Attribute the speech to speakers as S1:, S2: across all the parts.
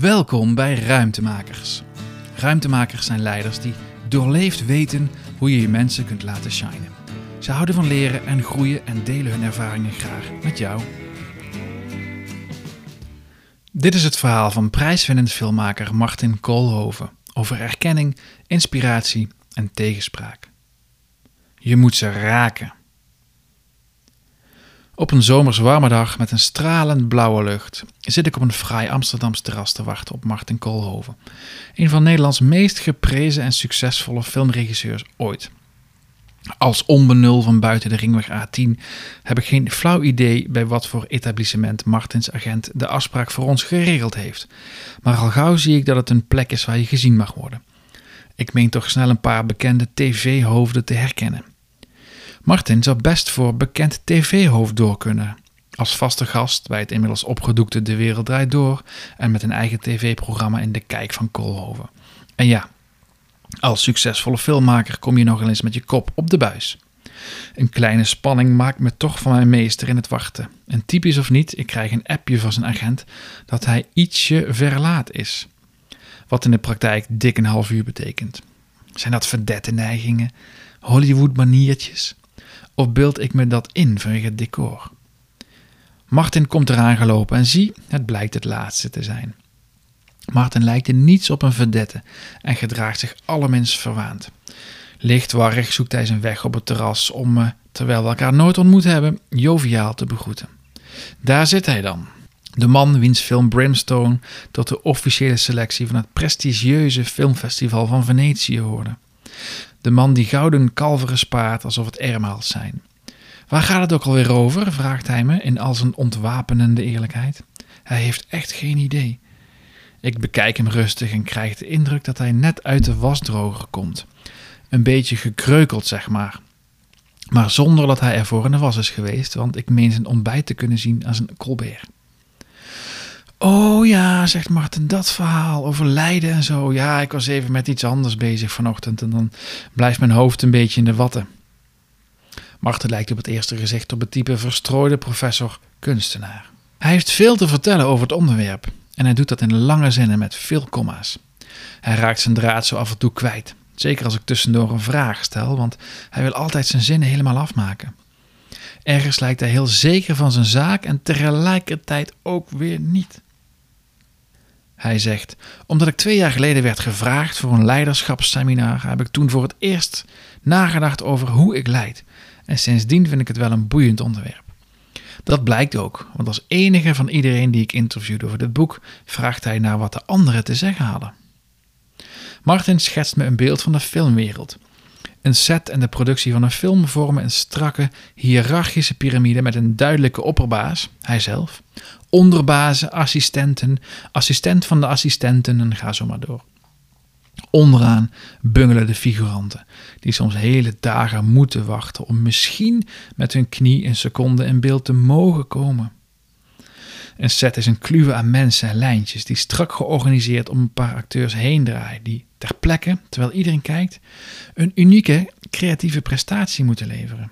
S1: Welkom bij Ruimtemakers. Ruimtemakers zijn leiders die doorleefd weten hoe je je mensen kunt laten shinen. Ze houden van leren en groeien en delen hun ervaringen graag met jou. Dit is het verhaal van prijswinnend filmmaker Martin Koolhoven over erkenning, inspiratie en tegenspraak. Je moet ze raken. Op een zomers warme dag met een stralend blauwe lucht zit ik op een fraai Amsterdams terras te wachten op Martin Koolhoven, een van Nederlands meest geprezen en succesvolle filmregisseurs ooit. Als onbenul van buiten de ringweg A10 heb ik geen flauw idee bij wat voor etablissement Martins agent de afspraak voor ons geregeld heeft. Maar al gauw zie ik dat het een plek is waar je gezien mag worden. Ik meen toch snel een paar bekende tv-hoofden te herkennen. Martin zou best voor bekend tv-hoofd door kunnen. Als vaste gast bij het inmiddels opgedoekte De Wereld Draait Door en met een eigen tv-programma in de Kijk van Koolhoven. En ja, als succesvolle filmmaker kom je nog eens met je kop op de buis. Een kleine spanning maakt me toch van mijn meester in het wachten. En typisch of niet, ik krijg een appje van zijn agent dat hij ietsje verlaat is. Wat in de praktijk dik een half uur betekent. Zijn dat verdette neigingen, Hollywood maniertjes? Of beeld ik me dat in vanwege het decor? Martin komt eraan gelopen en zie, het blijkt het laatste te zijn. Martin lijkt in niets op een verdette en gedraagt zich allerminst verwaand. Lichtwarrig zoekt hij zijn weg op het terras om, me, terwijl we elkaar nooit ontmoet hebben, joviaal te begroeten. Daar zit hij dan. De man wiens film Brimstone tot de officiële selectie van het prestigieuze filmfestival van Venetië hoorde. De man die gouden kalveren spaart alsof het ermaals zijn. Waar gaat het ook alweer over? vraagt hij me in al zijn ontwapenende eerlijkheid. Hij heeft echt geen idee. Ik bekijk hem rustig en krijg de indruk dat hij net uit de wasdroger komt. Een beetje gekreukeld, zeg maar. Maar zonder dat hij ervoor in de was is geweest, want ik meen zijn ontbijt te kunnen zien als een Colbert. Oh ja, zegt Martin, dat verhaal over lijden en zo. Ja, ik was even met iets anders bezig vanochtend en dan blijft mijn hoofd een beetje in de watten. Martin lijkt op het eerste gezicht op het type verstrooide professor kunstenaar. Hij heeft veel te vertellen over het onderwerp en hij doet dat in lange zinnen met veel komma's. Hij raakt zijn draad zo af en toe kwijt, zeker als ik tussendoor een vraag stel, want hij wil altijd zijn zinnen helemaal afmaken. Ergens lijkt hij heel zeker van zijn zaak en tegelijkertijd ook weer niet. Hij zegt: Omdat ik twee jaar geleden werd gevraagd voor een leiderschapsseminar, heb ik toen voor het eerst nagedacht over hoe ik leid. En sindsdien vind ik het wel een boeiend onderwerp. Dat blijkt ook, want als enige van iedereen die ik interviewde over dit boek, vraagt hij naar wat de anderen te zeggen hadden. Martin schetst me een beeld van de filmwereld. Een set en de productie van een film vormen een strakke, hiërarchische piramide met een duidelijke opperbaas, hijzelf, onderbazen, assistenten, assistent van de assistenten en ga zo maar door. Onderaan bungelen de figuranten, die soms hele dagen moeten wachten om misschien met hun knie een seconde in beeld te mogen komen. Een set is een kluwe aan mensen en lijntjes die strak georganiseerd om een paar acteurs heen draaien, die ter plekke, terwijl iedereen kijkt, een unieke creatieve prestatie moeten leveren.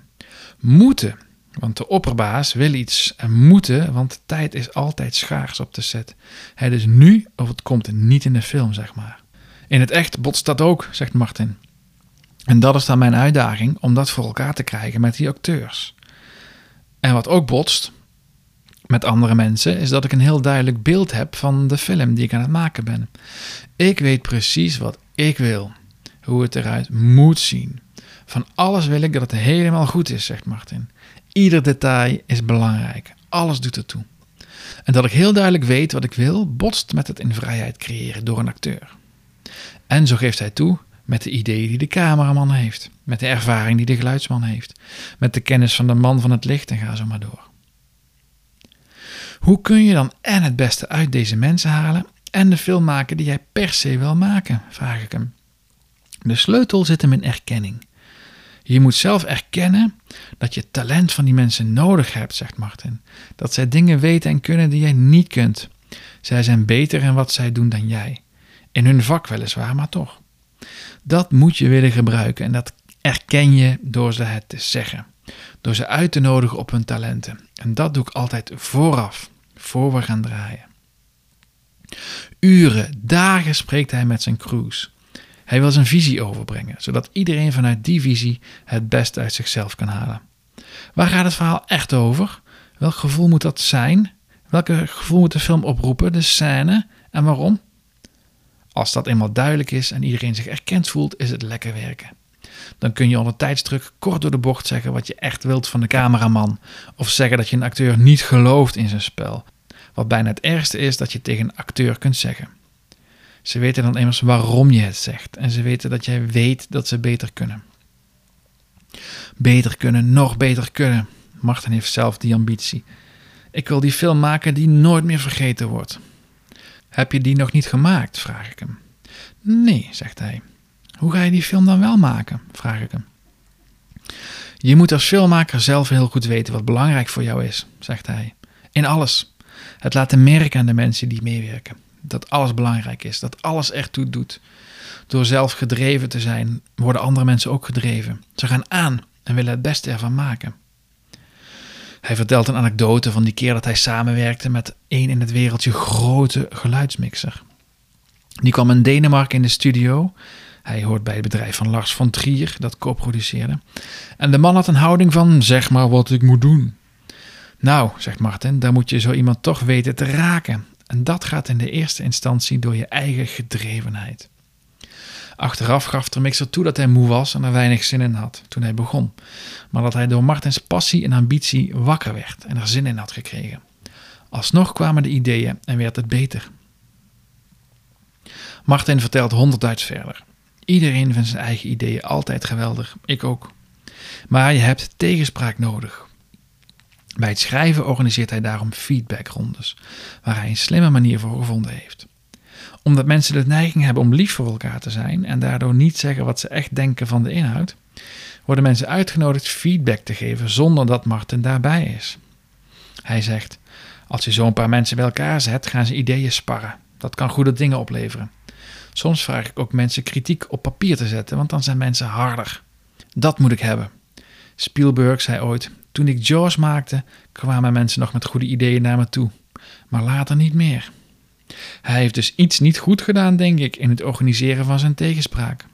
S1: Moeten, want de opperbaas wil iets en moeten, want de tijd is altijd schaars op de set. Het is nu of het komt niet in de film, zeg maar. In het echt botst dat ook, zegt Martin. En dat is dan mijn uitdaging om dat voor elkaar te krijgen met die acteurs. En wat ook botst met andere mensen is dat ik een heel duidelijk beeld heb van de film die ik aan het maken ben. Ik weet precies wat ik wil, hoe het eruit moet zien. Van alles wil ik dat het helemaal goed is, zegt Martin. Ieder detail is belangrijk, alles doet ertoe. En dat ik heel duidelijk weet wat ik wil, botst met het in vrijheid creëren door een acteur. En zo geeft hij toe met de ideeën die de cameraman heeft, met de ervaring die de geluidsman heeft, met de kennis van de man van het licht en ga zo maar door. Hoe kun je dan en het beste uit deze mensen halen en de film maken die jij per se wil maken? vraag ik hem. De sleutel zit hem in erkenning. Je moet zelf erkennen dat je talent van die mensen nodig hebt, zegt Martin. Dat zij dingen weten en kunnen die jij niet kunt. Zij zijn beter in wat zij doen dan jij. In hun vak weliswaar, maar toch. Dat moet je willen gebruiken en dat erken je door ze het te zeggen. Door ze uit te nodigen op hun talenten. En dat doe ik altijd vooraf, voor we gaan draaien. Uren, dagen spreekt hij met zijn crews. Hij wil zijn visie overbrengen, zodat iedereen vanuit die visie het beste uit zichzelf kan halen. Waar gaat het verhaal echt over? Welk gevoel moet dat zijn? Welke gevoel moet de film oproepen, de scène en waarom? Als dat eenmaal duidelijk is en iedereen zich erkend voelt, is het lekker werken. Dan kun je onder tijdsdruk kort door de bocht zeggen wat je echt wilt van de cameraman. Of zeggen dat je een acteur niet gelooft in zijn spel. Wat bijna het ergste is dat je tegen een acteur kunt zeggen. Ze weten dan immers waarom je het zegt en ze weten dat jij weet dat ze beter kunnen. Beter kunnen, nog beter kunnen. Martin heeft zelf die ambitie. Ik wil die film maken die nooit meer vergeten wordt. Heb je die nog niet gemaakt? vraag ik hem. Nee, zegt hij. Hoe ga je die film dan wel maken? vraag ik hem. Je moet als filmmaker zelf heel goed weten wat belangrijk voor jou is, zegt hij. In alles. Het laten merken aan de mensen die meewerken. Dat alles belangrijk is, dat alles ertoe doet. Door zelf gedreven te zijn, worden andere mensen ook gedreven. Ze gaan aan en willen het beste ervan maken. Hij vertelt een anekdote van die keer dat hij samenwerkte met een in het wereldje grote geluidsmixer. Die kwam in Denemarken in de studio. Hij hoort bij het bedrijf van Lars van Trier, dat co-produceerde. En de man had een houding van: zeg maar wat ik moet doen. Nou, zegt Martin, daar moet je zo iemand toch weten te raken. En dat gaat in de eerste instantie door je eigen gedrevenheid. Achteraf gaf mixer toe dat hij moe was en er weinig zin in had toen hij begon, maar dat hij door Martins passie en ambitie wakker werd en er zin in had gekregen. Alsnog kwamen de ideeën en werd het beter. Martin vertelt honderdduits verder. Iedereen vindt zijn eigen ideeën altijd geweldig, ik ook. Maar je hebt tegenspraak nodig. Bij het schrijven organiseert hij daarom feedbackrondes, waar hij een slimme manier voor gevonden heeft omdat mensen de neiging hebben om lief voor elkaar te zijn en daardoor niet zeggen wat ze echt denken van de inhoud, worden mensen uitgenodigd feedback te geven zonder dat Martin daarbij is. Hij zegt: Als je zo'n paar mensen bij elkaar zet, gaan ze ideeën sparren. Dat kan goede dingen opleveren. Soms vraag ik ook mensen kritiek op papier te zetten, want dan zijn mensen harder. Dat moet ik hebben. Spielberg zei ooit: Toen ik Jaws maakte, kwamen mensen nog met goede ideeën naar me toe, maar later niet meer. Hij heeft dus iets niet goed gedaan, denk ik, in het organiseren van zijn tegenspraak.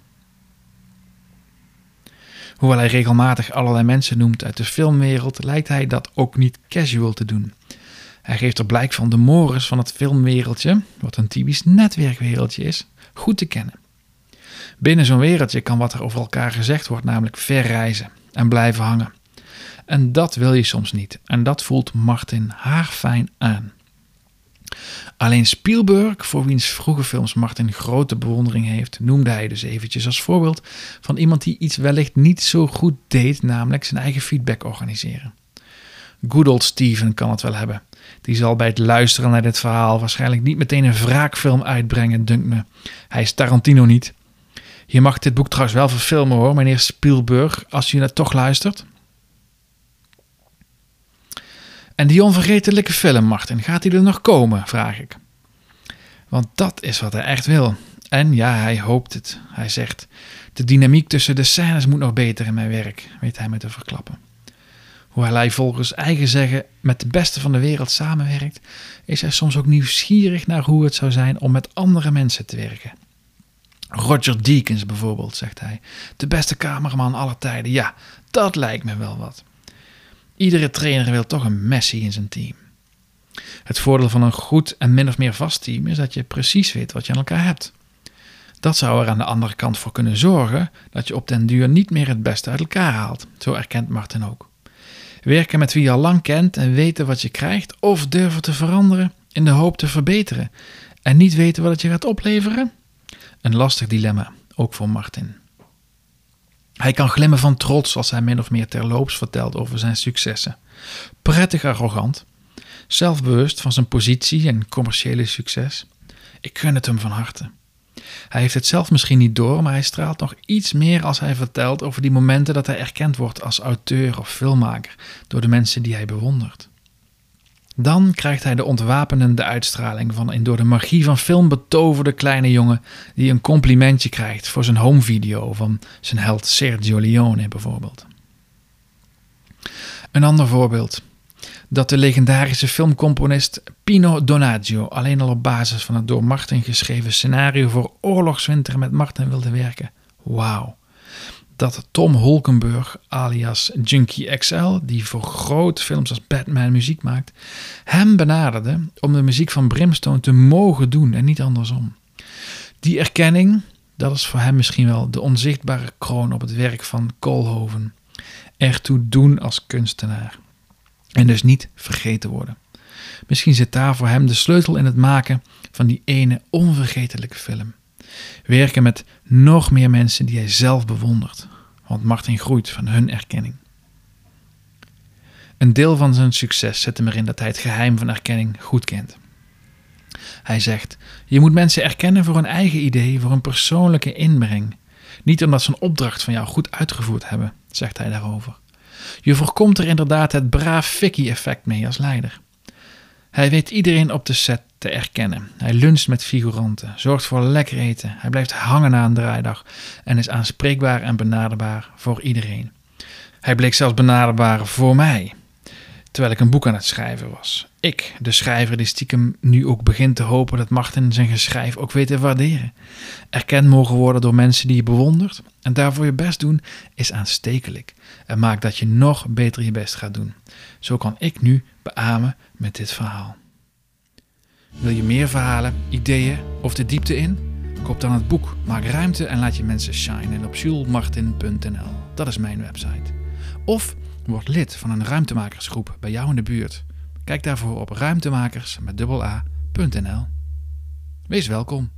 S1: Hoewel hij regelmatig allerlei mensen noemt uit de filmwereld, lijkt hij dat ook niet casual te doen. Hij geeft er blijk van de mores van het filmwereldje, wat een typisch netwerkwereldje is, goed te kennen. Binnen zo'n wereldje kan wat er over elkaar gezegd wordt namelijk verreizen en blijven hangen. En dat wil je soms niet, en dat voelt Martin haarfijn aan. Alleen Spielberg, voor wiens vroege films Martin grote bewondering heeft, noemde hij dus eventjes als voorbeeld van iemand die iets wellicht niet zo goed deed, namelijk zijn eigen feedback organiseren. Good old Steven kan het wel hebben. Die zal bij het luisteren naar dit verhaal waarschijnlijk niet meteen een wraakfilm uitbrengen, dunkt me. Hij is Tarantino niet. Je mag dit boek trouwens wel verfilmen hoor, meneer Spielberg, als u het toch luistert. En die onvergetelijke film, Martin, gaat die er nog komen? vraag ik. Want dat is wat hij echt wil. En ja, hij hoopt het. Hij zegt: De dynamiek tussen de scènes moet nog beter in mijn werk, weet hij me te verklappen. Hoewel hij volgens eigen zeggen met de beste van de wereld samenwerkt, is hij soms ook nieuwsgierig naar hoe het zou zijn om met andere mensen te werken. Roger Deakins bijvoorbeeld, zegt hij. De beste cameraman aller tijden. Ja, dat lijkt me wel wat. Iedere trainer wil toch een Messi in zijn team. Het voordeel van een goed en min of meer vast team is dat je precies weet wat je aan elkaar hebt. Dat zou er aan de andere kant voor kunnen zorgen dat je op den duur niet meer het beste uit elkaar haalt. Zo erkent Martin ook. Werken met wie je al lang kent en weten wat je krijgt, of durven te veranderen in de hoop te verbeteren en niet weten wat het je gaat opleveren? Een lastig dilemma, ook voor Martin. Hij kan glimmen van trots als hij min of meer terloops vertelt over zijn successen. Prettig arrogant, zelfbewust van zijn positie en commerciële succes. Ik gun het hem van harte. Hij heeft het zelf misschien niet door, maar hij straalt nog iets meer als hij vertelt over die momenten dat hij erkend wordt als auteur of filmmaker door de mensen die hij bewondert. Dan krijgt hij de ontwapenende uitstraling van een door de magie van film betoverde kleine jongen die een complimentje krijgt voor zijn homevideo van zijn held Sergio Leone bijvoorbeeld. Een ander voorbeeld. dat de legendarische filmcomponist Pino Donaggio alleen al op basis van het door Martin geschreven scenario voor Oorlogswinter met Martin wilde werken. Wauw. Dat Tom Holkenburg, alias Junkie XL, die voor grote films als Batman muziek maakt, hem benaderde om de muziek van Brimstone te mogen doen en niet andersom. Die erkenning, dat is voor hem misschien wel de onzichtbare kroon op het werk van Koolhoven. Ertoe doen als kunstenaar. En dus niet vergeten worden. Misschien zit daar voor hem de sleutel in het maken van die ene onvergetelijke film. Werken met nog meer mensen die hij zelf bewondert. Want Martin groeit van hun erkenning. Een deel van zijn succes zit hem erin dat hij het geheim van erkenning goed kent. Hij zegt: Je moet mensen erkennen voor hun eigen idee, voor hun persoonlijke inbreng. Niet omdat ze een opdracht van jou goed uitgevoerd hebben, zegt hij daarover. Je voorkomt er inderdaad het braaf Vicky-effect mee als leider. Hij weet iedereen op de set te erkennen. Hij luncht met figuranten, zorgt voor lekker eten. Hij blijft hangen na een draaidag en is aanspreekbaar en benaderbaar voor iedereen. Hij bleek zelfs benaderbaar voor mij, terwijl ik een boek aan het schrijven was. Ik, de schrijver die stiekem nu ook begint te hopen dat Martin zijn geschrijf ook weet te waarderen. Erkend mogen worden door mensen die je bewondert en daarvoor je best doen is aanstekelijk en maakt dat je nog beter je best gaat doen. Zo kan ik nu beamen met dit verhaal. Wil je meer verhalen, ideeën of de diepte in? Koop dan het boek Maak ruimte en laat je mensen shinen op julesmartin.nl. Dat is mijn website. Of word lid van een ruimtemakersgroep bij jou in de buurt. Kijk daarvoor op ruimtemakers met Wees welkom.